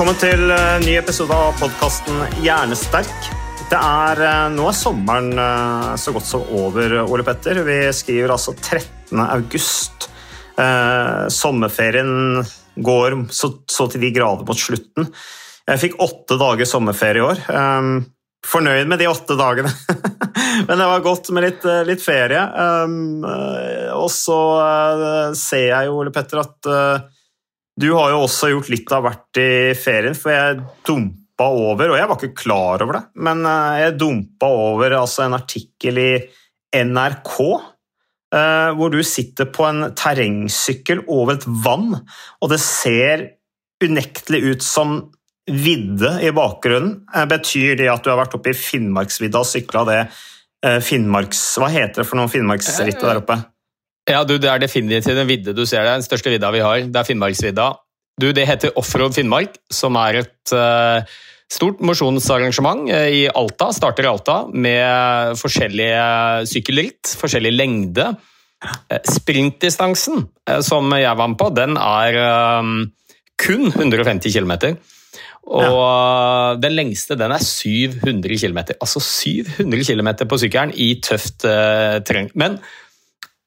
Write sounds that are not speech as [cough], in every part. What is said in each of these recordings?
Velkommen til en ny episode av podkasten Hjernesterk. Det er, eh, nå er sommeren eh, så godt som over, Ole Petter. Vi skriver altså 13. august. Eh, sommerferien går så, så til de grader mot slutten. Jeg fikk åtte dager sommerferie i år. Eh, fornøyd med de åtte dagene. [laughs] Men det var godt med litt, eh, litt ferie. Eh, og så eh, ser jeg jo, Ole Petter, at eh, du har jo også gjort litt av hvert i ferien, for jeg dumpa over, og jeg var ikke klar over det, men eh, jeg dumpa over altså, en artikkel i NRK eh, hvor du sitter på en terrengsykkel over et vann, og det ser unektelig ut som vidde i bakgrunnen. Eh, Betyr det at du har vært oppe i Finnmarksvidda og sykla det Finnmarks... Hva heter det for noe Finnmarksrittet der oppe? Ja, du, Det er definitivt en vidde du ser der. Den største vidda vi har. Det er Finnmarksvidda. Du, Det heter Offroad Finnmark, som er et uh, stort mosjonsarrangement eh, i Alta. Starter i Alta med forskjellige sykkelritt, forskjellig lengde. Eh, Sprintdistansen som jeg var med på, den er kun 150 km. Og ja. den lengste den er 700 km. Altså 700 km på sykkelen i tøft terreng. Men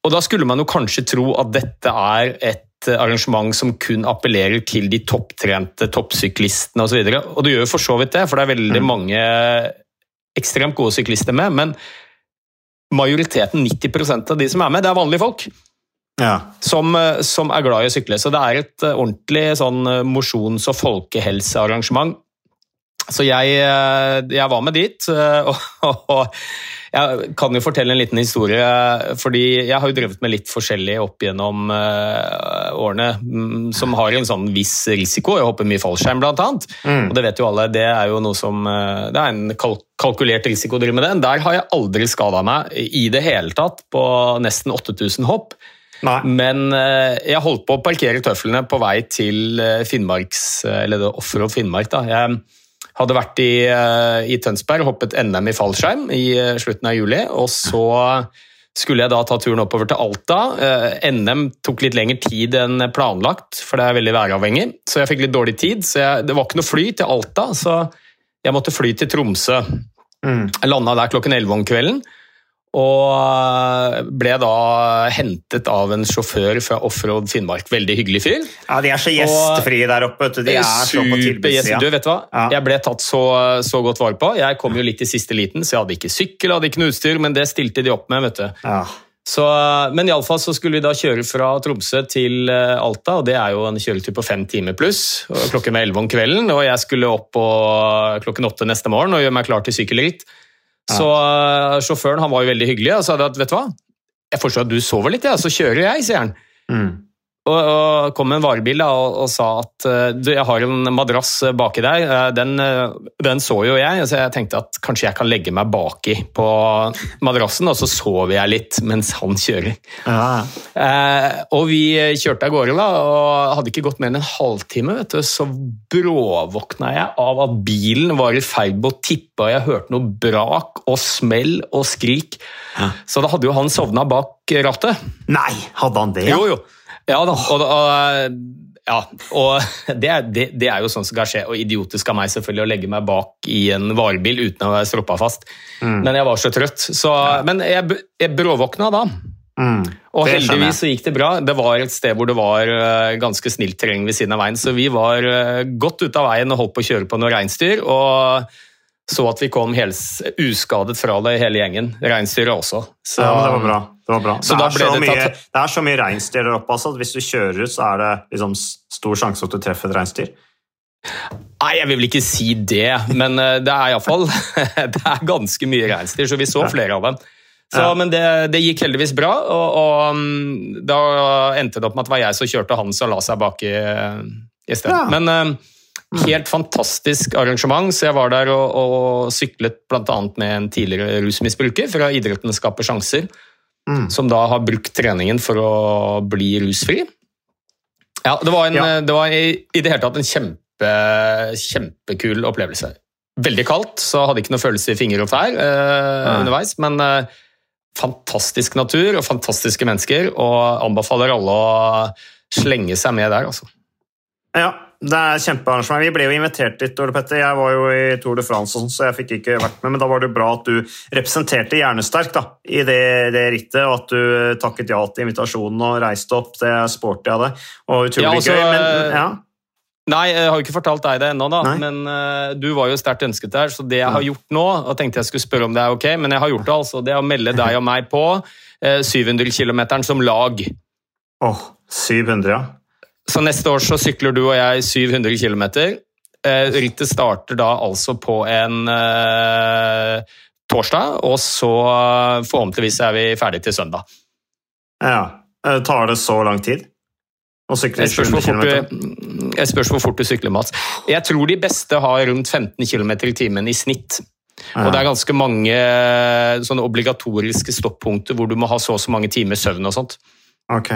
og da skulle man jo kanskje tro at dette er et arrangement som kun appellerer til de topptrente toppsyklistene osv. Og, så og det gjør jo for så vidt det, for det er veldig mange ekstremt gode syklister med. Men majoriteten, 90% av de som er med, det er vanlige folk. Ja. Som, som er glad i å sykle. Så det er et ordentlig sånn mosjons- og folkehelsearrangement. Så jeg, jeg var med dit, [laughs] og, og jeg kan jo fortelle en liten historie, fordi jeg har jo drevet med litt forskjellig opp gjennom uh, årene, mm, som har en sånn viss risiko. Jeg hopper mye fallskjerm, blant annet. Mm. Og det vet jo alle, det er jo noe som Det er en kalk kalkulert risiko å drive med det. Der har jeg aldri skada meg i det hele tatt på nesten 8000 hopp. Nei. Men jeg holdt på å parkere tøflene på vei til Finnmarks, eller det Offroad Finnmark. da. Jeg hadde vært i, i Tønsberg, hoppet NM i fallskjerm i slutten av juli. Og så skulle jeg da ta turen oppover til Alta. NM tok litt lengre tid enn planlagt, for det er veldig væravhengig. Så jeg fikk litt dårlig tid. så jeg, Det var ikke noe fly til Alta, så jeg måtte fly til Tromsø. Mm. Jeg landa der klokken 11 om kvelden. Og ble da hentet av en sjåfør fra Offroad Finnmark. Veldig hyggelig fyr. Ja, De er så gjestfrie der oppe. De er så på Supergjest. Du, vet hva? Ja. Jeg ble tatt så, så godt vare på. Jeg kom jo litt i siste liten, så jeg hadde ikke sykkel, hadde ikke noe utstyr, men det stilte de opp med. vet du. Ja. Så, men iallfall så skulle vi da kjøre fra Tromsø til eh, Alta, og det er jo en kjøretur på fem timer pluss. Klokken var elleve om kvelden, og jeg skulle opp på klokken åtte neste morgen og gjøre meg klar til sykkelritt. Så eh, sjåføren han var jo veldig hyggelig og sa at vet du hva, jeg forstår at du sover litt, ja, så kjører jeg, sier han. Mm. Og, og kom med en varebil da, og, og sa at eh, du, jeg har en madrass eh, baki der. Eh, Den, den så jo jeg, så jeg tenkte at kanskje jeg kan legge meg baki på madrassen, og så sover jeg litt mens han kjører. Ja. Eh, og vi kjørte av gårde, da, og hadde ikke gått mer enn en halvtime, vet du, så bråvåkna jeg av at bilen var i ferd med å tippe, og jeg hørte noe brak og smell og skrik. Så da hadde jo han sovna bak rattet. Nei, hadde han det? Jo, jo. Ja da, og, og ja, og [laughs] det er, det, det er jo sånn som kan skje, og idiotisk av meg selvfølgelig å legge meg bak i en varebil uten å være stroppa fast. Mm. Men jeg var så trøtt. Så, Men jeg, jeg bråvåkna da. Mm. Og heldigvis så gikk det bra. Det var et sted hvor det var eh, ganske snilt terreng ved siden av veien, så vi var eh, godt ute av veien og holdt på å kjøre på noen reinsdyr. Og så at vi kom uskadet fra det, hele gjengen. Reinsdyret også. Så, Ja, men det var bra. Det, var bra. Så det, er det mye, tatt- det er så mye reinsdyr der oppe altså, at hvis du kjører ut, så er det liksom stor sjanse at du treffer et reinsdyr. Nei, jeg vil vel ikke si det, men eh, det er iallfall [laughs] Det er ganske mye reinsdyr, så vi så flere av dem. Så, Ja. Men det, det gikk heldigvis bra, og, og mm, da endte det opp med at det var jeg som kjørte han som la seg bak i, i stedet. Ja. Men eh, helt fantastisk arrangement, så jeg var der og, og syklet bl.a. med en tidligere rusmisbruker fra Idretten skaper sjanser, Mm. som da har brukt treningen for å bli rusfri. Ja, det var, en, Ja. det var i, i det hele tatt en kjempe, kjempekul opplevelse. Veldig kaldt, så hadde ikke noe følelse i finger og tær eh, underveis, men eh, fantastisk natur og fantastiske mennesker, og anbefaler alle å slenge seg med der, altså. Ja, det er kjempearrangement. Vi ble jo invitert dit, Ole Petter. Jeg var jo i Tour de France, sånn, så jeg fikk ikke vært med. Men da var det bra at du representerte Hjernesterk da, i det, det rittet, og at du takket ja til invitasjonen og reiste opp. Det er sporty av deg, og utrolig Ja, altså, gøy. Men, ja. Nei, jeg har jo ikke fortalt deg det ennå, da, Nei. men uh, du var jo sterkt ønsket der. Så det jeg har gjort nå, og tenkte jeg skulle spørre om det er ok, men jeg har gjort det altså, det er å melde deg og meg på uh, 700 km som lag. Åh, 700, ja. Så neste år så sykler du og jeg 700 km. Eh, rittet starter da altså på en eh, torsdag, og så eh, forhåpentligvis er vi ferdig til søndag. ja. Eh, Tar det så lang tid å sykle Jeg 700 hvor km? jeg spørs hvor fort du sykler, Mats. Jeg tror de beste har rundt 15 km i timen i snitt. Og det er ganske mange eh, sånne obligatoriske stoppunkter hvor du må ha så og så mange timer søvn og sånt. Ok.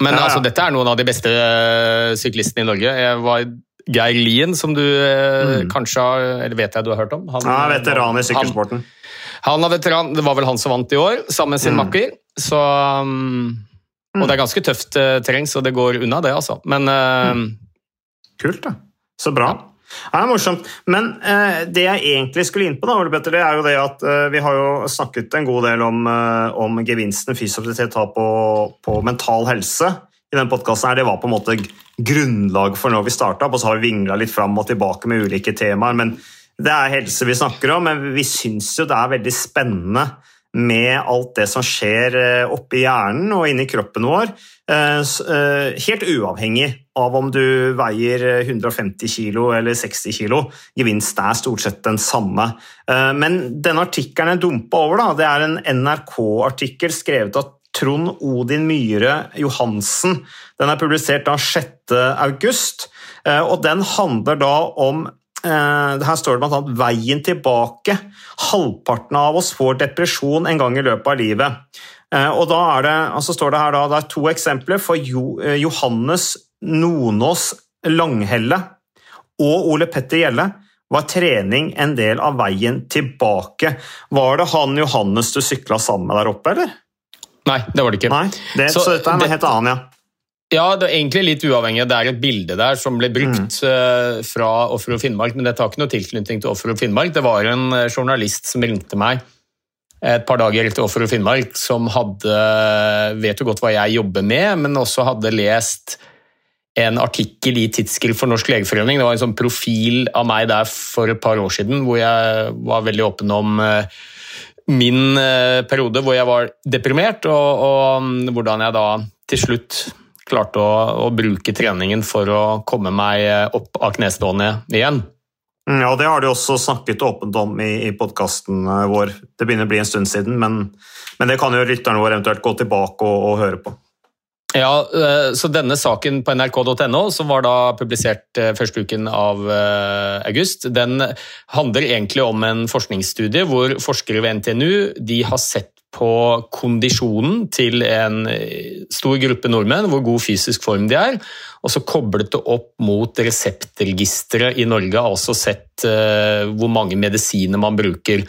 Men Ja, ja. altså, dette er noen av de beste eh, syklistene i Norge. Jeg var Geir Lien, som du eh, Mm. kanskje har Eller vet jeg du har hørt om? Han, Ja, veteran i sykkelsporten. han er veteran. Det var vel han som vant i år, sammen med sin Mm. makker. Så um, Og det er ganske tøft eh, terreng, så det går unna, det, altså. Men Mm. Kult, da. Så bra. Det er morsomt. Men eh, det jeg egentlig skulle inn på, da, Petter, det er jo det at eh, vi har jo snakket en god del om, eh, om gevinsten fysioterapeut har på, på mental helse i den podkasten. Det var på en måte grunnlag for når vi starta, og så har vi vingla litt fram og tilbake med ulike temaer. men det er helse vi snakker om, men vi syns jo det er veldig spennende med alt det som skjer eh, oppi hjernen og inni kroppen vår. eh, eh, Helt uavhengig av om du veier eh, 150 kilo eller 60 kilo. Gevinsten er stort sett den samme. Men denne artikkelen jeg dumpa over, da, det er en NRK-artikkel skrevet av Trond Odin Myhre Johansen. Den er publisert da 6. august, eh, og den handler da om her står det blant annet 'veien tilbake'. Halvparten av oss får depresjon en gang i løpet av livet. Eh, Og da er det, altså står det her da, det er to eksempler. For eh, Johannes Nonås Langhelle og Ole Petter Gjelle var trening en del av veien tilbake. Var det han Johannes du sykla sammen med der oppe, eller? nei, det var det ikke. Nei, det, så, Så dette er en det- helt annet, ja. Ja, det er egentlig litt uavhengig. Det er et bilde der som ble brukt mm. fra Offer og Finnmark, men dette har ikke noe tilknytning til Offer og Finnmark. Det var en eh, journalist som ringte meg et par dager etter Offer og Finnmark, som hadde Vet jo godt hva jeg jobber med, men også hadde lest en artikkel i Tidsskrift for Norsk legeforening. Det var en sånn profil av meg der for et par år siden, hvor jeg var veldig åpen om eh, min eh, periode hvor jeg var deprimert, og, og mm, hvordan jeg da til slutt klarte å, å bruke treningen for å komme meg eh, opp av knestående igjen. Mm, Ja, Det har de også snakket åpent om i, i podkasten vår. Det begynner å bli en stund siden, men, men det kan jo lytterne våre eventuelt gå tilbake og, og høre på. Ja, eh, så denne saken på nrk.no, som var da publisert eh, første uken av eh, august, den handler egentlig om en forskningsstudie hvor forskere ved NTNU de har sett på kondisjonen til en eh, stor gruppe nordmenn, hvor god fysisk form de er, og så koblet det opp mot reseptregisteret i Norge, altså sett eh, hvor mange medisiner man bruker.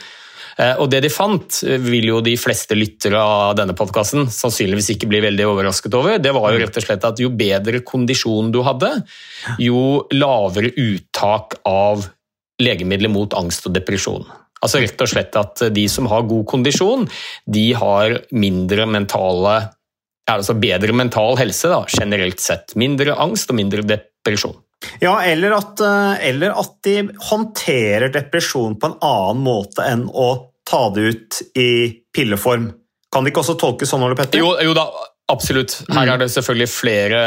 Eh, Og det de fant, vil jo de fleste lyttere av denne podkasten sannsynligvis ikke bli veldig overrasket over, det var jo rett og slett at jo bedre kondisjon du hadde, jo lavere uttak av legemidler mot angst og depresjon. Altså rett og slett at de som har god kondisjon, de har mindre mentale altså bedre mental helse da, generelt sett. Mindre angst og mindre depresjon. Ja, eller at, eh, eller at de håndterer depresjon på en annen måte enn å ta det ut i pilleform. Kan det ikke også tolkes sånn, Ole Petter? Jo, jo da, absolutt. Her er det selvfølgelig flere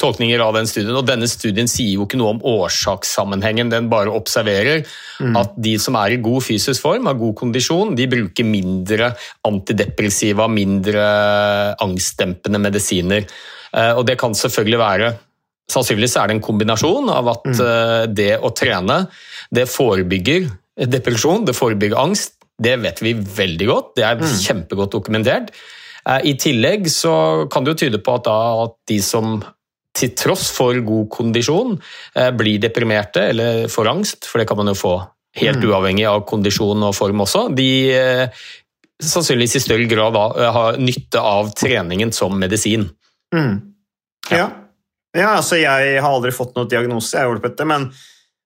tolkninger av den studien, og denne studien sier jo ikke noe om årsakssammenhengen, den bare observerer at de som er i god fysisk form, har god kondisjon, de bruker mindre antidepressiva, mindre angstdempende medisiner. Eh, Og det kan selvfølgelig være Sannsynligvis er det en kombinasjon av at mm. det å trene, det forebygger depresjon, det forebygger angst. Det vet vi veldig godt, det er kjempegodt dokumentert. Eh, I tillegg så kan det jo tyde på at, da, at de som til tross for god kondisjon eh, blir deprimerte eller får angst, for det kan man jo få helt uavhengig av kondisjon og form også, de eh, sannsynligvis i større grad da, har nytte av treningen som medisin. Mm. Ja. ja, altså jeg har aldri fått noen diagnose, jeg, har hjulpet det, men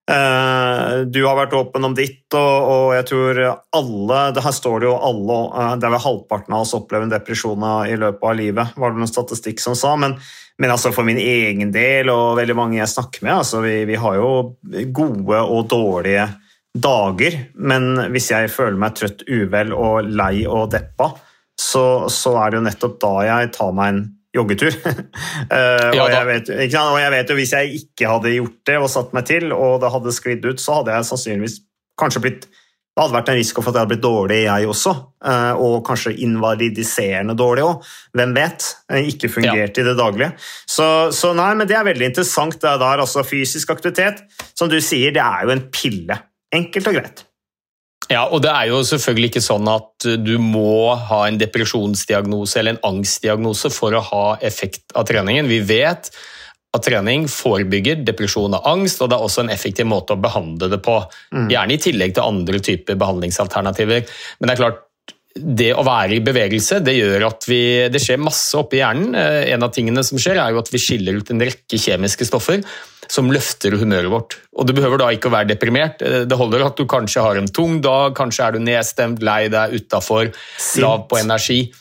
du har vært åpen om ditt, og, jeg tror alle det Her står det jo alle eh, Det er vel halvparten av oss opplever en depresjon i løpet av livet, var det noen statistikk som sa. Men, men altså for min egen del og veldig mange jeg snakker med, altså vi, vi har jo gode og dårlige dager, men hvis jeg føler meg trøtt, uvel og lei og deppa, så, så er det jo nettopp da jeg tar meg en joggetur. uh, [laughs] Ja, og, jeg vet, og jeg vet jo hvis jeg ikke hadde gjort det og satt meg til, og det hadde sklidd ut, så hadde jeg sannsynligvis kanskje blitt det hadde vært en risiko for at jeg hadde blitt dårlig, jeg også. eh, Og kanskje invalidiserende dårlig òg. Hvem vet? Eh, Ikke fungert i det daglige. Så, så nei, men det er veldig interessant det der. Altså fysisk aktivitet, som du sier, det er jo en pille. Enkelt og greit. Ja, og det er jo selvfølgelig ikke sånn at du må ha en depresjonsdiagnose eller en angstdiagnose for å ha effekt av treningen. Vi vet at trening forebygger depresjon og angst, og det er også en effektiv måte å behandle det på. Gjerne i tillegg til andre typer behandlingsalternativer. Men det er klart, det å være i bevegelse det gjør at vi, det skjer masse oppi hjernen. Eh, En av tingene som skjer, er jo at vi skiller ut en rekke kjemiske stoffer som løfter humøret vårt. Og Du behøver da ikke å være deprimert. Eh, Det holder at du kanskje har en tung dag, kanskje er du nedstemt, lei deg, utafor, lav på energi.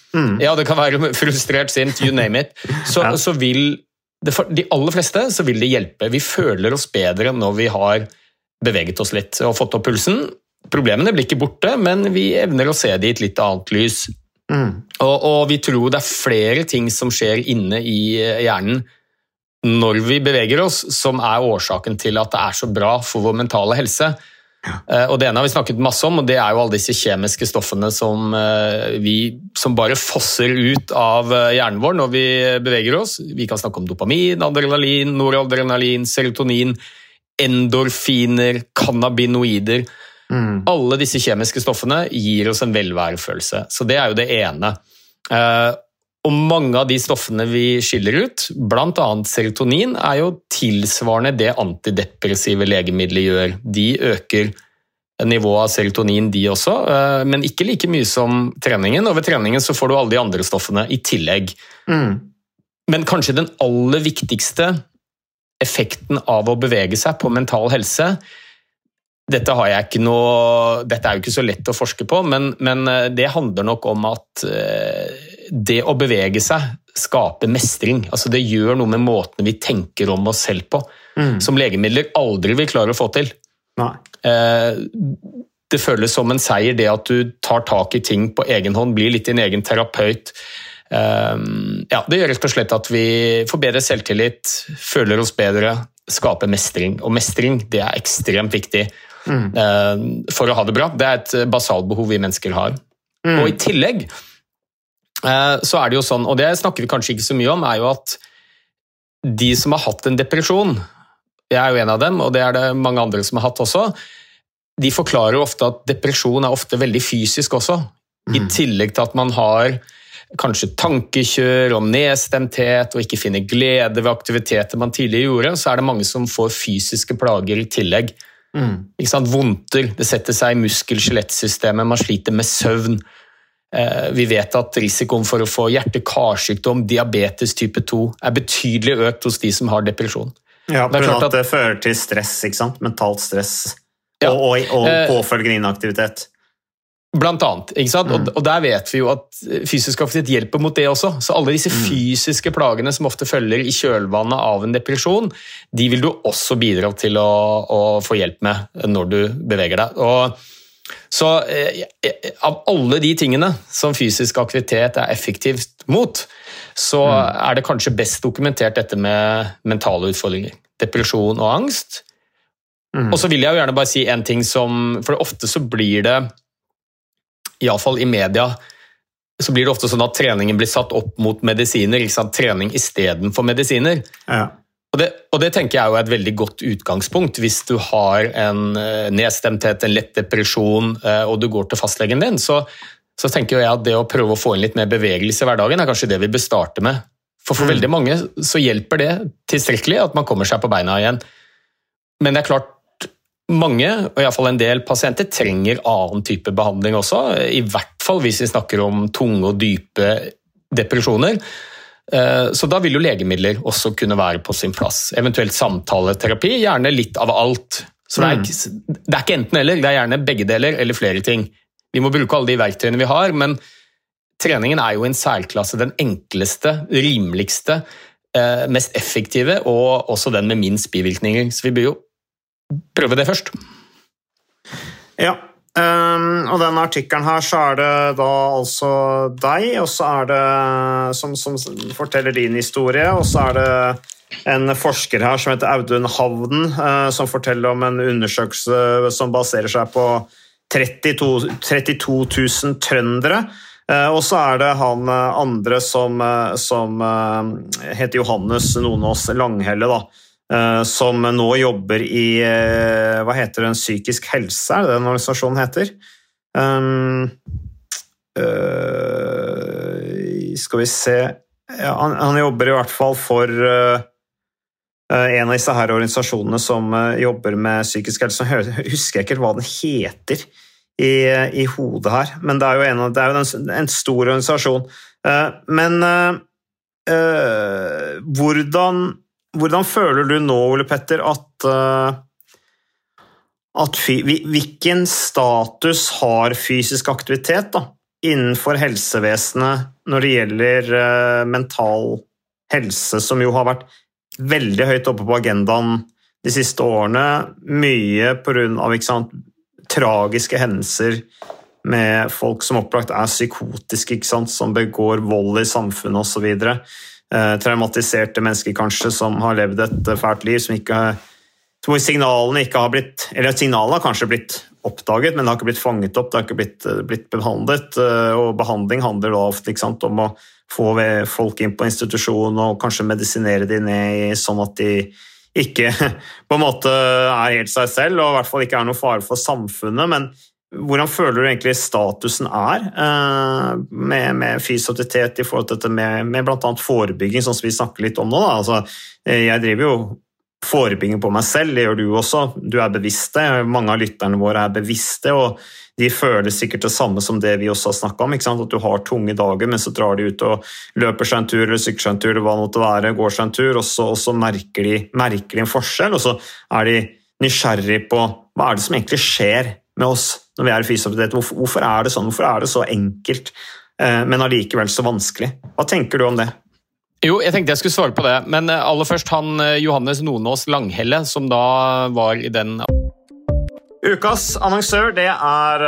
Ja, det kan være [laughs] frustrert, sint, you name it. Så, Ja. så vil det, For de aller fleste så vil det hjelpe. Vi føler oss bedre når vi har beveget oss litt og fått opp pulsen. Problemene blir ikke borte, men vi evner å se det i et litt annet lys. Og, og vi tror det er flere ting som skjer inne i eh, hjernen når vi beveger oss, som er årsaken til at det er så bra for vår mentale helse. Ja. Og Det ene har vi snakket masse om, og det er jo alle disse kjemiske stoffene som, eh, vi, som bare fosser ut av eh, hjernen vår når vi beveger oss. Vi kan snakke om dopamin, adrenalin, noradrenalin, serotonin, endorfiner, cannabinoider. Alle disse kjemiske stoffene gir oss en velværefølelse. Så det er jo det ene. Eh, Og mange av de stoffene vi skiller ut, bl.a. serotonin, er jo tilsvarende det antidepressive legemidler gjør. De øker nivået av serotonin, de også, eh, men ikke like mye som treningen. Og ved treningen så får du alle de andre stoffene i tillegg. Men kanskje den aller viktigste effekten av å bevege seg på mental helse dette, har jeg ikke noe, dette er jo ikke så lett å forske på, men, men eh, det handler nok om at eh, det å bevege seg skaper mestring. Altså det gjør noe med måten vi tenker om oss selv på, som legemidler aldri vil klare å få til. Nei. Eh, Det føles som en seier, det at du tar tak i ting på egen hånd, blir litt din egen terapeut. Ja, det gjør rett og slett at vi får bedre selvtillit, føler oss bedre, skaper mestring. Og mestring det er ekstremt viktig eh, for å ha det bra. Det er et basalbehov vi mennesker har. Og i tillegg eh, så er det jo sånn, og det snakker vi kanskje ikke så mye om, er jo at de som har hatt en depresjon, jeg er jo en av dem, og det er det mange andre som har hatt også, de forklarer ofte at depresjon er ofte veldig fysisk også. I tillegg til at man har kanskje tankekjør og nedstemthet og ikke finner glede ved aktiviteter man tidligere gjorde, så er det mange som får fysiske plager i tillegg. Ikke sant? Vondter, det setter seg i muskel-skjelettsystemet, man sliter med søvn. Eh, Vi vet at risikoen for å få hjerte-karsykdom, diabetes type 2, er betydelig økt hos de som har depresjon. Ja, Det av at det fører til stress, ikke sant? Mentalt stress. Ja. Og, og, og Eh, påfølgende inaktivitet. Blant annet. Ikke sant? Og, og der vet vi jo at fysisk aktivitet hjelper mot det også. Så alle disse fysiske plagene som ofte følger i kjølvannet av en depresjon, de vil du også bidra til å, å få hjelp med når du beveger deg. Og, så eh, av alle de tingene som fysisk aktivitet er effektivt mot, så er det kanskje best dokumentert dette med mentale utfordringer. Depresjon og angst. Og så vil jeg jo gjerne bare si en ting som For ofte så blir det iallfall i media, så blir det ofte sånn at treningen blir satt opp mot medisiner. Ikke sant? Trening istedenfor medisiner. Ja. Og det, og det tenker jeg er et veldig godt utgangspunkt hvis du har en eh, nedstemthet, en lett depresjon, eh, og du går til fastlegen din. Så, så tenker jeg at det å prøve å få inn litt mer bevegelse i hverdagen er kanskje det vi bør starte med. For for veldig mange så hjelper det tilstrekkelig at man kommer seg på beina igjen. Men det er klart, mange, og iallfall en del pasienter, trenger annen type behandling også. I hvert fall hvis vi snakker om tunge og dype depresjoner. Eh, Så da vil jo legemidler også kunne være på sin plass. Eventuelt samtaleterapi, gjerne litt av alt. Så det er, ikke, det er ikke enten-eller, det er gjerne begge deler eller flere ting. Vi må bruke alle de verktøyene vi har, men treningen er jo i en særklasse den enkleste, rimeligste, eh, mest effektive og også den med minst bivirkninger. Så vi bør jo prøve det først. Ja. Um, og denne artikkelen her, så er det da altså deg, og så er det som, som forteller din historie, og så er det en forsker her som heter Audun Havden, uh, som forteller om en undersøkelse som baserer seg på 32, 32 000 trøndere. Uh, Og så er det han eh, andre som, eh, som uh, heter Johannes Nonås Langhelle, da. Eh, Som nå jobber i eh, Hva heter den? Psykisk helse, er det den organisasjonen heter? Um, uh, skal vi se ja, han, han jobber i hvert fall for eh, en av disse her organisasjonene som uh, jobber med psykisk helse. Jeg husker ikke hva den heter i, i hodet her, men det er jo en, er jo en, en stor organisasjon. Men hvordan, hvordan føler du nå, Ole Petter, at eh, at Hvilken status har fysisk aktivitet da, innenfor helsevesenet når det gjelder eh, mental helse, som jo har vært veldig høyt oppe på agendaen de siste årene? Mye pga. tragiske hendelser med folk som opplagt er psykotiske, som begår vold i samfunnet osv. Eh, traumatiserte mennesker kanskje som har levd et fælt liv, som ikke hvor signalene ikke har blitt Eller signalene har kanskje blitt oppdaget, men det har ikke blitt fanget opp, det har ikke blitt, blitt behandlet. eh, Og behandling handler da ofte sant, om å få folk inn på institusjon og kanskje medisinere de ned sånn at de ikke [laughs] på en måte er helt seg selv, og i hvert fall ikke er noe fare for samfunnet. Men hvordan føler du egentlig statusen er eh, med, med fysioterapeut i forhold til dette med, med bl.a. forebygging, sånn som vi snakker litt om nå? Altså, eh, jeg driver jo forebygging på meg selv, det gjør du også. Du er bevisste. Mange av lytterne våre er bevisste, og de føler sikkert det samme som det vi også har snakka om. At du har tunge dager, men så drar de ut og løper seg en tur eller sykler seg en tur, eller hva det måtte være, går seg en tur, og så, og så merker, de, merker de en forskjell, og så er de nysgjerrig på hva er det som egentlig skjer med oss når vi er i. Hvorfor, hvorfor er det sånn? Hvorfor er det så enkelt, eh, men allikevel så vanskelig? Hva tenker du om det? Jo, jeg tenkte jeg skulle svare på det, men eh, aller først han eh, Johannes Nonås Langhelle, som da var i den Ukas annonsør det er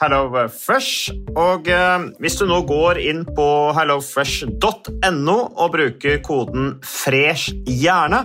HelloFresh. Og eh, hvis du nå går inn på hellofresh.no og bruker koden 'fresh hjerne',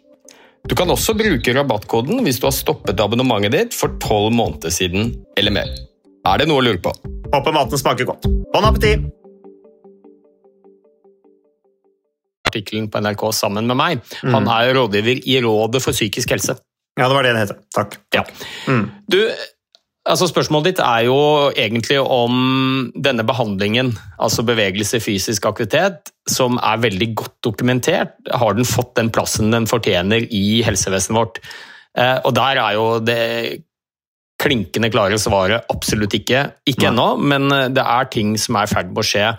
Du kan også bruke rabattkoden hvis du har stoppet abonnementet ditt for tolv måneder siden eller mer. Er det noe å lure på? Håper maten smaker godt. Bon appétit! Artikkelen på NRK sammen med meg. Han er rådgiver i Rådet for psykisk helse. Ja, det var det det het. Takk. Ja. Du, altså Spørsmålet ditt er jo egentlig om denne behandlingen, altså bevegelse, fysisk aktivitet, som er veldig godt dokumentert. Har den fått den plassen den fortjener i helsevesenet vårt? Eh, og der er jo det klinkende klare svaret absolutt ikke. Ikke ennå, men eh, det er ting som er i ferd med å skje.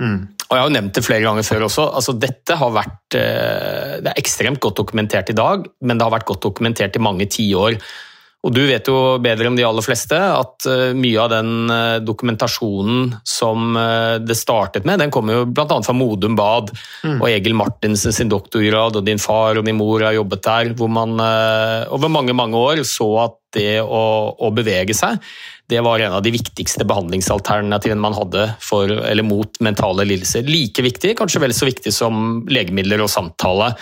Mm. Og jeg har jo nevnt det flere ganger før også. altså Dette har vært eh, det er ekstremt godt dokumentert i dag, men det har vært godt dokumentert i mange tiår. Og du vet jo bedre enn de aller fleste at eh, mye av den eh, dokumentasjonen som eh, det startet med, den kommer jo bl.a. fra Modum Bad og Egil Martinsen sin doktorgrad, og din far og din mor har jobbet der, hvor man over mange, mange år så at det å, å bevege seg, det var en av de viktigste behandlingsalternativene man hadde for, eller mot mentale lidelser. Like viktig, kanskje vel så viktig som legemidler og samtale.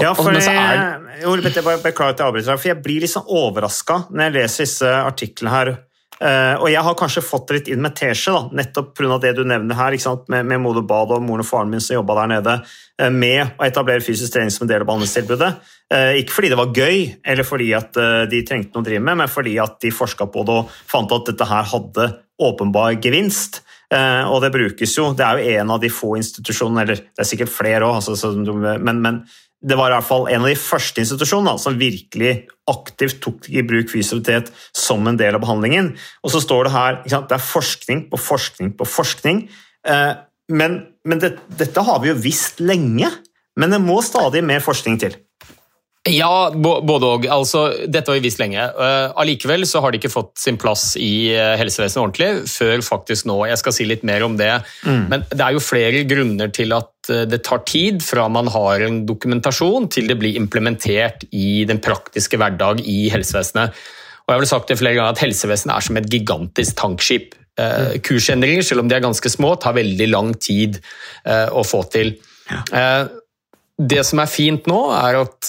Ja, for jeg, Petter, bare beklager at jeg avbryter deg, for jeg blir litt sånn overraska når jeg leser disse artiklene her. Eh, og jeg har kanskje fått det litt inn med teskje, da, nettopp pga. det du nevner her, med, med Moder Bad og moren og faren min som jobba der nede, eh, med å etablere fysisk trening som en del av behandlingstilbudet. Eh, ikke fordi det var gøy, eller fordi at de trengte noe å drive med, men fordi at de forska på det og fant at dette her hadde åpenbar gevinst. Og det brukes jo, det er jo en av de få institusjonene, eller det er sikkert flere òg, altså, men, men det var i hvert fall en av de første institusjonene som virkelig aktivt tok i bruk fysioterapi som en del av behandlingen. Og så står det her sant, det er forskning på forskning på forskning. Eh, men men det, dette har vi jo visst lenge, men det må stadig mer forskning til. Ja, både og. Altså, dette har vi visst lenge. Uh, allikevel så har de ikke fått sin plass i eh, helsevesenet ordentlig før faktisk nå. Jeg skal si litt mer om det. Men det er jo flere grunner til at eh, det tar tid fra man har en dokumentasjon til det blir implementert i den praktiske hverdag i helsevesenet. Og jeg har vel sagt det flere ganger at Helsevesenet er som et gigantisk tankskip. Eh, kursendringer, selv om de er ganske små, tar veldig lang tid eh, å få til. Ja. det som er fint nå, er at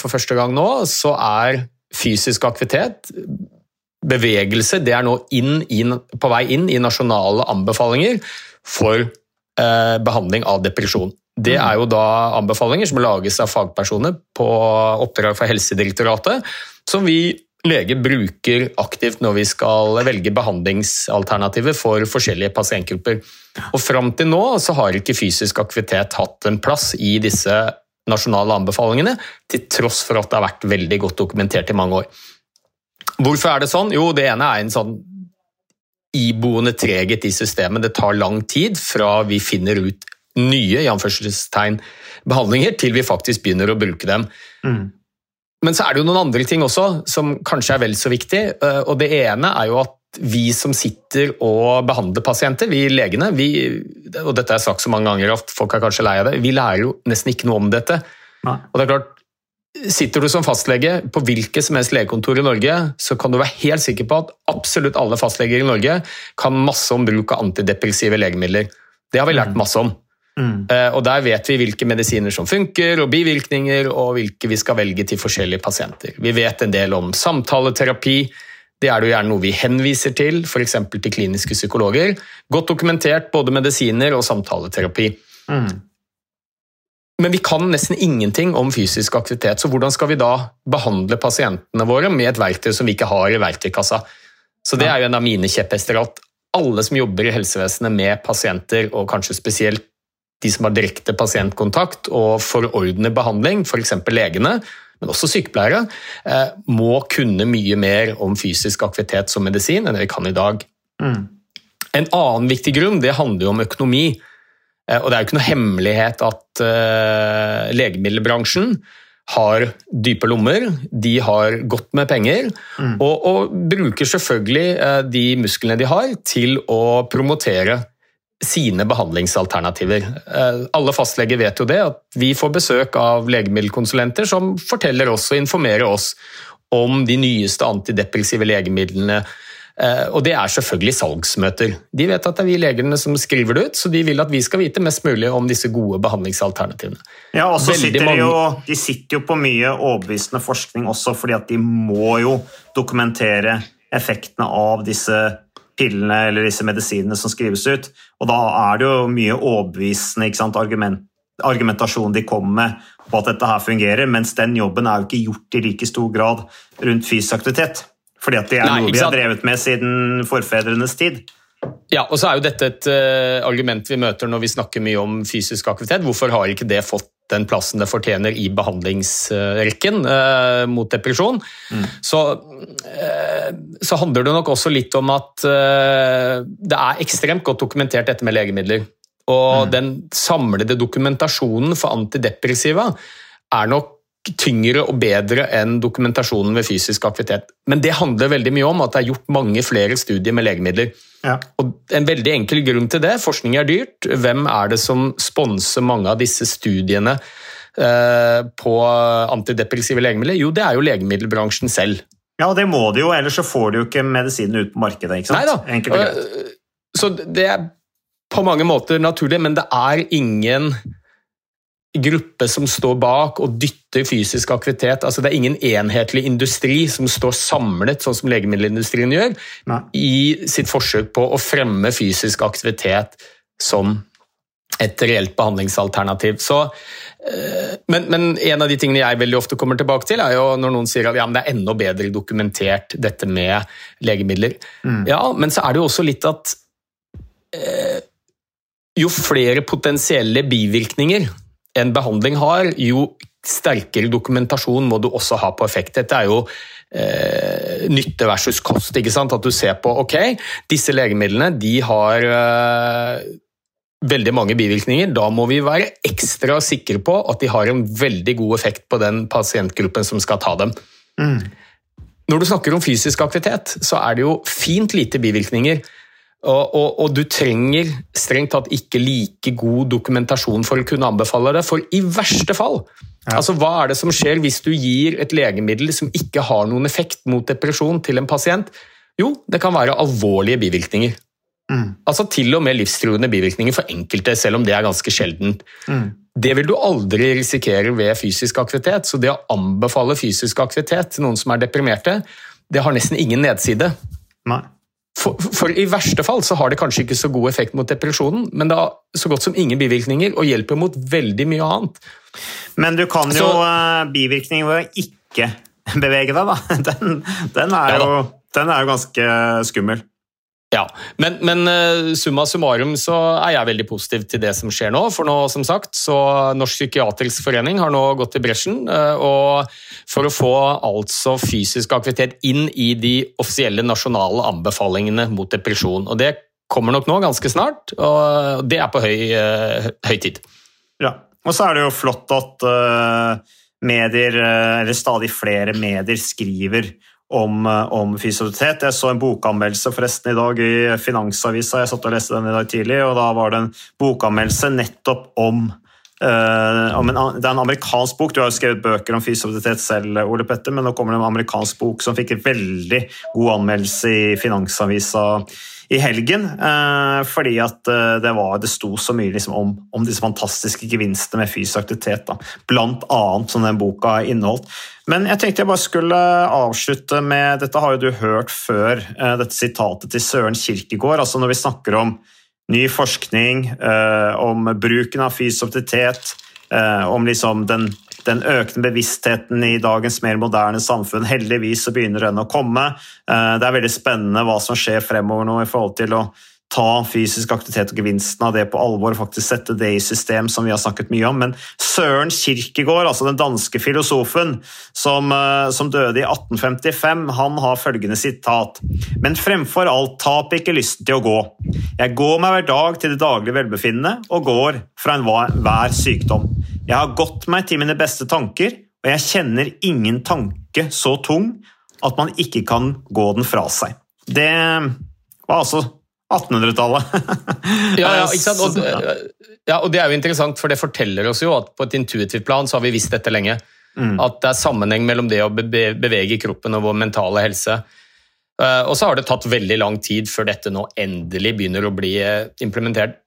for første gang nå så er fysisk aktivitet bevegelse det er nå inn inn, på vei inn i nasjonale anbefalinger for behandling av depresjon. Det er jo da anbefalinger som lages av fagpersoner på oppdrag fra Helsedirektoratet, som vi leger bruker aktivt når vi skal velge behandlingsalternativer for forskjellige pasientgrupper. Og Fram til nå så har ikke fysisk aktivitet hatt en plass i disse nasjonale anbefalingene, til tross for at det har vært veldig godt dokumentert i mange år. Hvorfor er det sånn? Jo, det ene er en sånn iboende treghet i systemet. Det tar lang tid fra vi finner ut nye i anførselstegn, behandlinger, til vi faktisk begynner å bruke dem. Mm. Men så er det jo noen andre ting også som kanskje er vel så viktig. eh, og Det ene er jo at vi som sitter og behandler pasienter, vi legene, vi, og dette er sagt så mange ganger at folk er kanskje lei av det, vi lærer jo nesten ikke noe om dette. Nei. Og det er klart, Sitter du som fastlege på hvilket som helst legekontor i Norge, så kan du være helt sikker på at absolutt alle fastleger i Norge kan masse om bruk av antidepressive legemidler. Det har vi lært masse om. Mm. Eh, Og Der vet vi hvilke medisiner som funker, og bivirkninger, og hvilke vi skal velge til forskjellige pasienter. Vi vet en del om samtaleterapi. Det er jo gjerne noe vi henviser til, f.eks. til kliniske psykologer. Godt dokumentert både medisiner og samtaleterapi. Mm. Men vi kan nesten ingenting om fysisk aktivitet, så hvordan skal vi da behandle pasientene våre med et verktøy som vi ikke har i verktøykassa? Så det er jo en av mine kjepphester at alle som jobber i helsevesenet med pasienter, og kanskje spesielt de som har direkte pasientkontakt og forordner behandling, f.eks. legene, men også sykepleiere, eh, må kunne mye mer om fysisk aktivitet som medisin enn det vi kan i dag. Mm. En annen viktig grunn det handler jo om økonomi. Eh, Og Det er jo ikke noe hemmelighet at eh, legemiddelbransjen har dype lommer, de har godt med penger, og, og bruker selvfølgelig eh, de musklene de har til å promotere sine behandlingsalternativer. Eh, Alle fastleger vet jo det, at vi får besøk av legemiddelkonsulenter som forteller oss og informerer oss om de nyeste antidepressive legemidlene. Eh, Og det er selvfølgelig salgsmøter. De vet at det er vi legene som skriver det ut, så de vil at vi skal vite mest mulig om disse gode behandlingsalternativene. Ja, og så sitter de, jo, de sitter jo på mye overbevisende forskning også, fordi at de må jo dokumentere effektene av disse pillene eller disse medisinene som skrives ut. Og da er det jo mye overbevisende sant, argument, argumentasjon de kommer med på at dette her fungerer, mens den jobben er jo ikke gjort i like stor grad rundt fysisk aktivitet. Fordi at det er Nei, noe vi har drevet med siden forfedrenes tid. Ja, og så er jo dette et uh, argument vi møter når vi snakker mye om fysisk aktivitet. Hvorfor har ikke det fått den plassen det fortjener i behandlingsrekken uh, mot depresjon? Så, uh, så handler det nok også litt om at det er ekstremt godt dokumentert dette med legemidler. Og den samlede dokumentasjonen for antidepressiva er nok tyngre og bedre enn dokumentasjonen ved fysisk aktivitet. Men det handler veldig mye om at det er gjort mange flere studier med legemidler. Ja. Og En veldig enkel grunn til det, forskning er dyrt. Hvem er det som sponser mange av disse studiene eh, på antidepressive legemidler? Jo, det er jo legemiddelbransjen selv. Ja, og det må de jo, ellers så får de jo ikke medisinen ut på markedet. ikke sant? Nei da. Enkelt og greit. Eh, Så det er på mange måter naturlig, men det er ingen gruppe som står bak og dytter fysisk aktivitet. Altså Det er ingen enhetlig industri som står samlet, sånn som legemiddelindustrien gjør, Nei. i sitt forsøk på å fremme fysisk aktivitet som et reelt behandlingsalternativ. Så, eh, men, men en av de tingene jeg veldig ofte kommer tilbake til, er jo når noen sier at ja, men det er enda bedre dokumentert dette med legemidler. Ja, men så er det jo også litt at eh, jo flere potensielle bivirkninger en behandling har, jo sterkere dokumentasjon må du også ha på effekt. Dette er jo eh, nytte versus kost. ikke sant? At du ser på ok, disse legemidlene de har eh, veldig mange bivirkninger. Da må vi være ekstra sikre på at de har en veldig god effekt på den pasientgruppen som skal ta dem. Når du snakker om fysisk aktivitet, så er det jo fint lite bivirkninger. Og, og, og du trenger strengt tatt ikke like god dokumentasjon for å kunne anbefale det, for i verste fall Altså, Hva er det som skjer hvis du gir et legemiddel som ikke har noen effekt mot depresjon til en pasient? Jo, det kan være alvorlige bivirkninger. Altså Til og med livstruende bivirkninger for enkelte, selv om det er ganske sjeldent. Det vil du aldri risikere ved fysisk aktivitet, så det å anbefale fysisk aktivitet til noen som er deprimerte, det har nesten ingen nedside. Nei. For, for i verste fall så har det kanskje ikke så god effekt mot depresjonen, men det har så godt som ingen bivirkninger og hjelper mot veldig mye annet. Men du kan jo Så- uh, bivirkninger ved å ikke bevege deg, da. [laughs] Den, den, er, jo, den er jo ganske skummel. Ja, Men, men eh, summa summarum så er jeg veldig positiv til det som skjer nå. For nå, som sagt, så Norsk psykiatrisk forening har nå gått i bresjen. eh, og For å få altså fysisk aktivitet inn i de offisielle nasjonale anbefalingene mot depresjon. Og Det kommer nok nå ganske snart, og det er på høy, eh, høy tid. Ja. Og så er det jo flott at medier, eller stadig flere medier, skriver om, eh, om fysioterapeut. Jeg så en bokanmeldelse forresten i dag i Finansavisa. Jeg satt og leste den i dag tidlig, og da var det en bokanmeldelse nettopp om Uh, en, det er en amerikansk bok. Du har jo skrevet bøker om fysioterapeut selv, Ole Petter, men nå kommer det en amerikansk bok som fikk en veldig god anmeldelse i Finansavisa i helgen. Eh, fordi at eh, det, var, det sto så mye liksom, om, om disse fantastiske gevinstene med fysisk aktivitet. Da. Blant annet som den boka inneholdt. Men jeg tenkte jeg bare skulle avslutte med Dette har jo du hørt før, eh, dette sitatet til Søren Kirkegård. altså Når vi snakker om ny forskning, om bruken av fysisk aktivitet, om liksom den den økende bevisstheten i dagens mer moderne samfunn. Heldigvis så begynner den å komme. Eh, Det er veldig spennende hva som skjer fremover nå i forhold til å ta fysisk aktivitet og gevinsten av det på alvor og faktisk sette det i system, som vi har snakket mye om. Men Søren Kirkegård, altså den danske filosofen som, eh, som døde i 1855, han har følgende sitat. Men fremfor alt, tap ikke lysten til å gå. Jeg går meg hver dag til det daglige velbefinnende og går fra enhver sykdom. Jeg har gått meg til mine beste tanker, og jeg kjenner ingen tanke så tung at man ikke kan gå den fra seg. Det var altså 1800-tallet. [laughs] Ja, ja, ikke sant? Og, ja, og det er jo interessant, for det forteller oss jo at på et intuitivt plan så har vi visst dette lenge. At det er sammenheng mellom det å bevege kroppen og vår mentale helse. Eh, Og så har det tatt veldig lang tid før dette nå endelig begynner å bli eh, implementert.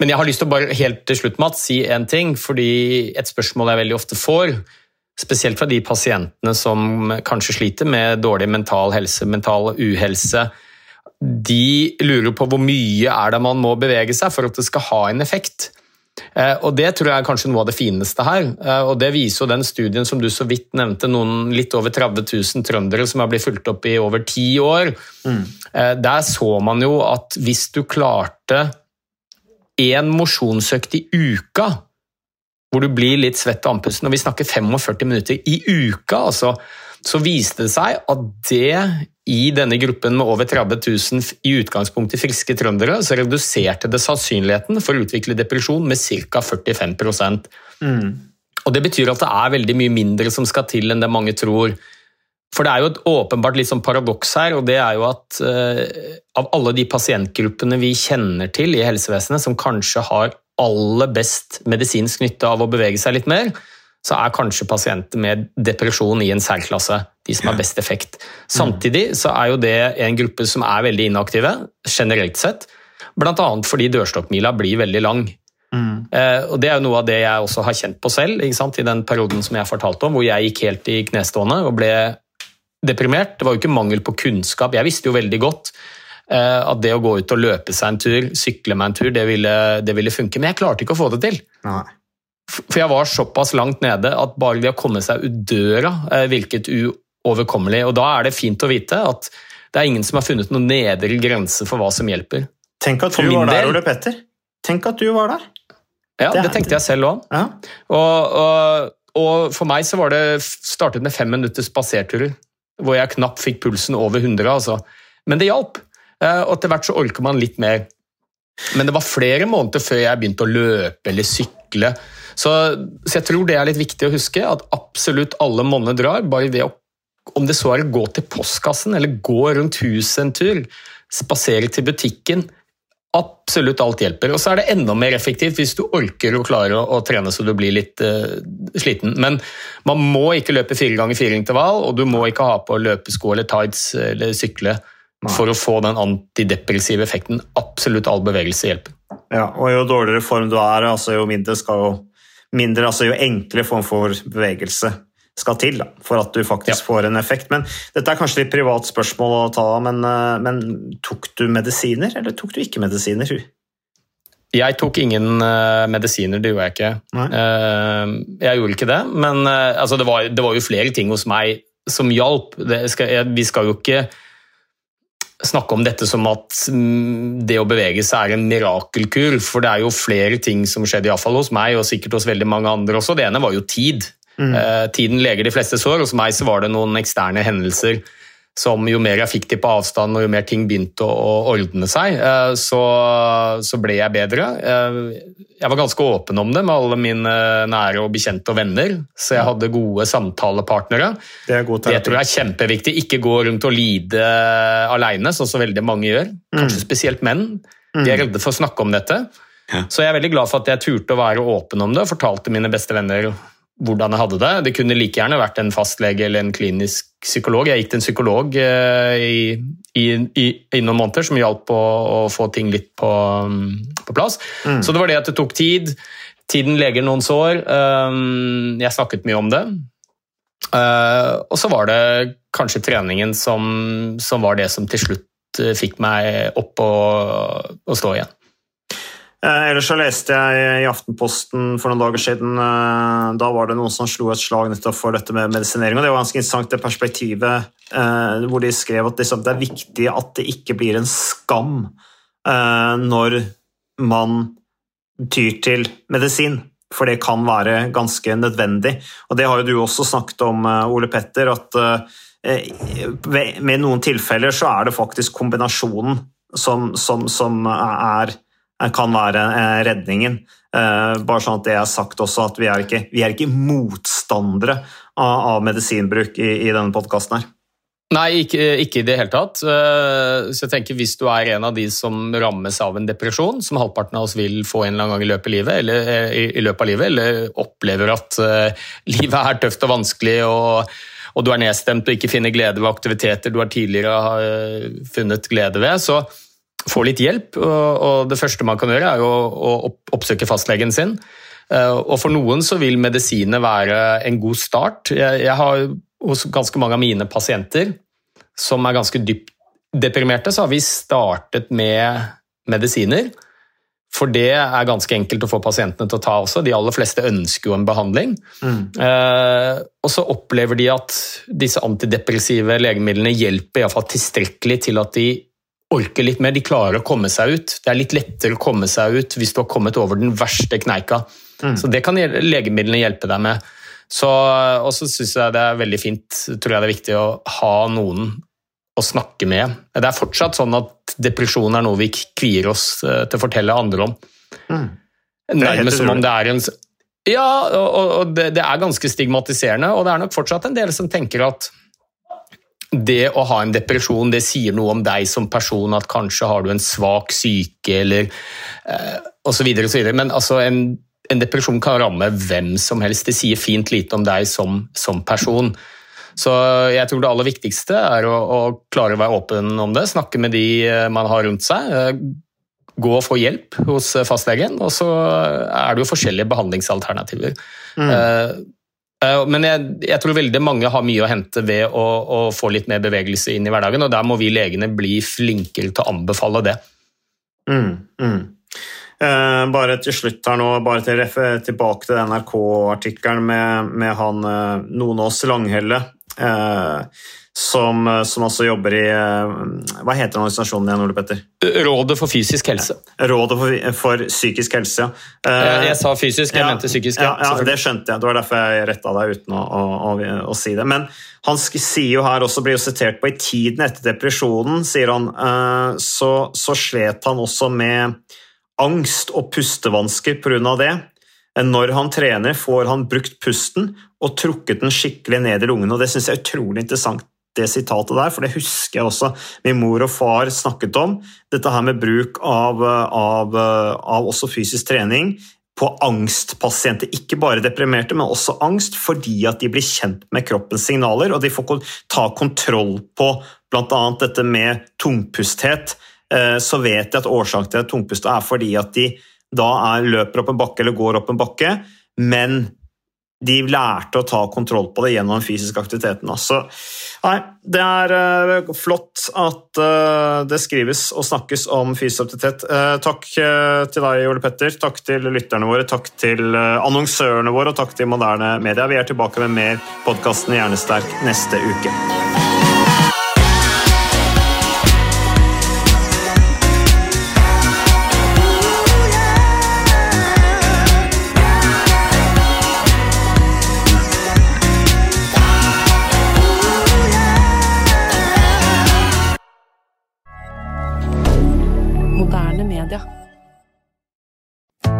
Men jeg har lyst til å bare helt til slutt, Mats, si en ting, fordi et spørsmål jeg veldig ofte får, spesielt fra de pasientene som kanskje sliter med dårlig mental helse, mental uhelse, de lurer på hvor mye er det man må bevege seg for at det skal ha en effekt. Eh, Og Det tror jeg er kanskje noe av det fineste her. Eh, og Det viser jo den studien som du så vidt nevnte, noen litt over 30 000 trøndere som har blitt fulgt opp i over ti år. Mm. Der så man jo at hvis du klarte én mosjonsøkt i uka, hvor du blir litt svett og andpusten, og vi snakker 45 minutter i uka, altså, så viste det seg at det i denne gruppen med over 30 000 i utgangspunktet friske trøndere, så reduserte det sannsynligheten for å utvikle depresjon med ca. 45% Og Det betyr at det er veldig mye mindre som skal til enn det mange tror. For det er jo et åpenbart litt sånn paradoks her, og det er jo at uh, av alle de pasientgruppene vi kjenner til i helsevesenet som kanskje har aller best medisinsk nytte av å bevege seg litt mer, så er kanskje pasienter med depresjon i en særklasse de som har best effekt. Samtidig så er jo det en gruppe som er veldig inaktive, generelt sett, bl.a. fordi dørstokkmila blir veldig lang. Eh, og Det er jo noe av det jeg også har kjent på selv i den perioden som jeg fortalte om, hvor jeg gikk helt i knestående og ble deprimert. Det var jo ikke mangel på kunnskap. Jeg visste jo veldig godt eh, at det å gå ut og løpe seg en tur, sykle meg en tur, det ville, det ville funke. Men jeg klarte ikke å få det til. Nei. For jeg var såpass langt nede at bare det å komme seg ut døra eh, virket uoverkommelig. Og da er det fint å vite at det er ingen som har funnet noen nedre grense for hva som hjelper. Tenk at du var der, del- Ole Petter. Tenk at du var der. Ja, Det det tenkte jeg selv òg. Ja. Og, og, og for meg så var det startet med fem minutters spaserturer, hvor jeg knapt fikk pulsen over 100. Altså. Men det hjalp, Eh, og etter hvert så orker man litt mer. Men det var flere måneder før jeg begynte å løpe eller sykle. Så, så jeg tror det er litt viktig å huske, at absolutt alle monner drar. bare ved å om det så er å gå til postkassen eller gå rundt huset en tur, spasere til butikken Absolutt alt hjelper. Og så er det enda mer effektivt hvis du orker å klare å, å trene så du blir litt uh, sliten. Men man må ikke løpe fire ganger fire intervall, og du må ikke ha på løpesko eller tights eller sykle for å få den antidepressive effekten. Absolutt all bevegelse hjelper. Ja, og jo dårligere form du er, altså jo mindre skal jo mindre, altså jo enklere form for bevegelse skal til da, for at du faktisk får en effekt. Men Dette er kanskje litt privat spørsmål å ta, men, eh, men tok du medisiner, eller tok du ikke medisiner? Jeg tok ingen uh, medisiner, det gjorde jeg ikke. Uh, jeg gjorde ikke det, men uh, altså, det, var, det, var, jo flere ting hos meg som hjalp. Skal, jeg, vi skal jo ikke snakke om dette som at mm, det å bevege seg er en mirakelkur, for det er jo flere ting som skjedde, iallfall hos meg og sikkert hos veldig mange andre også. Det ene var jo tid. Mm. Uh, tiden leger de fleste sår. Hos meg så var det noen eksterne hendelser som jo mer jeg fikk de på avstand og jo mer ting begynte å, ordne seg, uh, så, så, ble jeg bedre. Uh, jeg var ganske åpen om det med alle mine nære og bekjente og venner, så jeg hadde gode samtalepartnere. Det, god det tror jeg er kjempeviktig. Ikke gå rundt og lide alene, sånn som veldig mange gjør. Kanskje mm. spesielt menn. De er mm. redde for å snakke om dette. Ja. Så jeg er veldig glad for at jeg turte å være åpen om det og fortalte mine beste venner hvordan jeg hadde det. Det kunne like gjerne vært en fastlege eller en klinisk psykolog. Jeg gikk til en psykolog eh, i, i, i, i noen måneder som hjalp å, å få ting litt på, på plass. Mm. Så det var det at det tok tid. Tiden leger noen sår. Um, jeg snakket mye om det. Uh, og så var det kanskje treningen som, som, var det som til slutt uh, fikk meg opp og, og stå igjen. Eh, ellers så leste jeg i Aftenposten for noen dager siden eh, Da var det noen som slo et slag nettopp for dette med medisinering. og Det var ganske interessant det perspektivet eh, hvor de skrev at det er viktig at det ikke blir en skam når man tyr til medisin. For det kan være ganske nødvendig. Og Det har jo du også snakket om, Ole Petter, at med noen tilfeller så er det faktisk kombinasjonen som, som, som er kan være eh, redningen. Eh, bare sånn at det er sagt også, at vi er ikke, vi er ikke motstandere av, av medisinbruk i, i denne podkasten her. Nei, ikke, ikke, i det hele tatt. Eh, så jeg tenker Hvis du er en av de som rammes av en depresjon, som halvparten av oss vil få en eller annen gang i løpet av livet, eller, i, løpet av livet, eller opplever at livet er tøft og vanskelig, og, og, du er nedstemt og ikke finner glede ved aktiviteter du har tidligere funnet glede ved, så, få litt hjelp. og Det første man kan gjøre, er å oppsøke fastlegen sin. Eh, og For noen så vil medisiner være en god start. Jeg har hos ganske mange av mine pasienter som er ganske dypt deprimerte, så har vi startet med medisiner. For det er ganske enkelt å få pasientene til å ta også. De aller fleste ønsker jo en behandling. Mm. Eh, og så opplever de at disse antidepressive legemidlene hjelper i fall tilstrekkelig til at de orker litt mer, de klarer å komme seg ut. Det er litt lettere å komme seg ut hvis du har kommet over den verste kneika. Mm. Så Det kan legemidlene hjelpe deg med. Og så syns jeg det er veldig fint, tror jeg det er viktig å ha noen å snakke med. Det er fortsatt sånn at depresjon er noe vi kvier oss eh, til å fortelle andre om. Mm. Nærmest som om det er en Ja, og det er ganske stigmatiserende, og det er nok fortsatt en del som tenker at det å ha en depresjon det sier noe om deg som person, at kanskje har du en svak syke eller eh, osv. Men altså, en, en, depresjon kan ramme hvem som helst. Det sier fint lite om deg som, som person. Så jeg tror det aller viktigste er å, å, klare å være åpen om det, snakke med de eh, man har rundt seg. Eh, gå og få hjelp hos fastlegen, og så er det jo forskjellige behandlingsalternativer. Mm. Eh, Eh, men jeg, jeg, tror veldig mange har mye å hente ved å, å, få litt mer bevegelse inn i hverdagen, og der må vi legene bli flinkere til å anbefale det. Mm, mm. Eh, bare til slutt her nå, bare til, tilbake til NRK-artikkelen med, med, han eh, Nonås Langhelle. Eh, som, eh, som også jobber i eh, Hva heter organisasjonen igjen, Ole Petter? Rådet for fysisk helse. Rådet for, for psykisk helse, ja. Jeg, jeg sa fysisk, jeg ja, mente psykisk. Ja, ja, det skjønte jeg. Det var derfor jeg retta deg uten å, å, å, å, si det. Men han sier jo her også, blir jo sitert på i tiden etter depresjonen, sier han, eh, så, så slet han også med angst og pustevansker pga. det. Når han trener, får han brukt pusten og trukket den skikkelig ned i lungene. og Det syns jeg er utrolig interessant det sitatet der, for det husker jeg også min mor og far snakket om. Dette her med bruk av, av, av også fysisk trening på angstpasienter. Ikke bare deprimerte, men også angst, fordi at de blir kjent med kroppens signaler, og de får ta kontroll på bl.a. dette med tungpusthet. Eh, så vet de at årsaken til tungpust er fordi at de da er, løper opp en bakke eller går opp en bakke, men de lærte å ta kontroll på det gjennom den fysiske aktiviteten. Så nei, det er uh, flott at uh, det skrives og snakkes om fysisk aktivitet. Uh, takk til deg, Ole Petter. Takk til lytterne våre. Takk til annonsørene våre, og takk til moderne media. Vi er tilbake med mer podkasten Hjernesterk neste uke.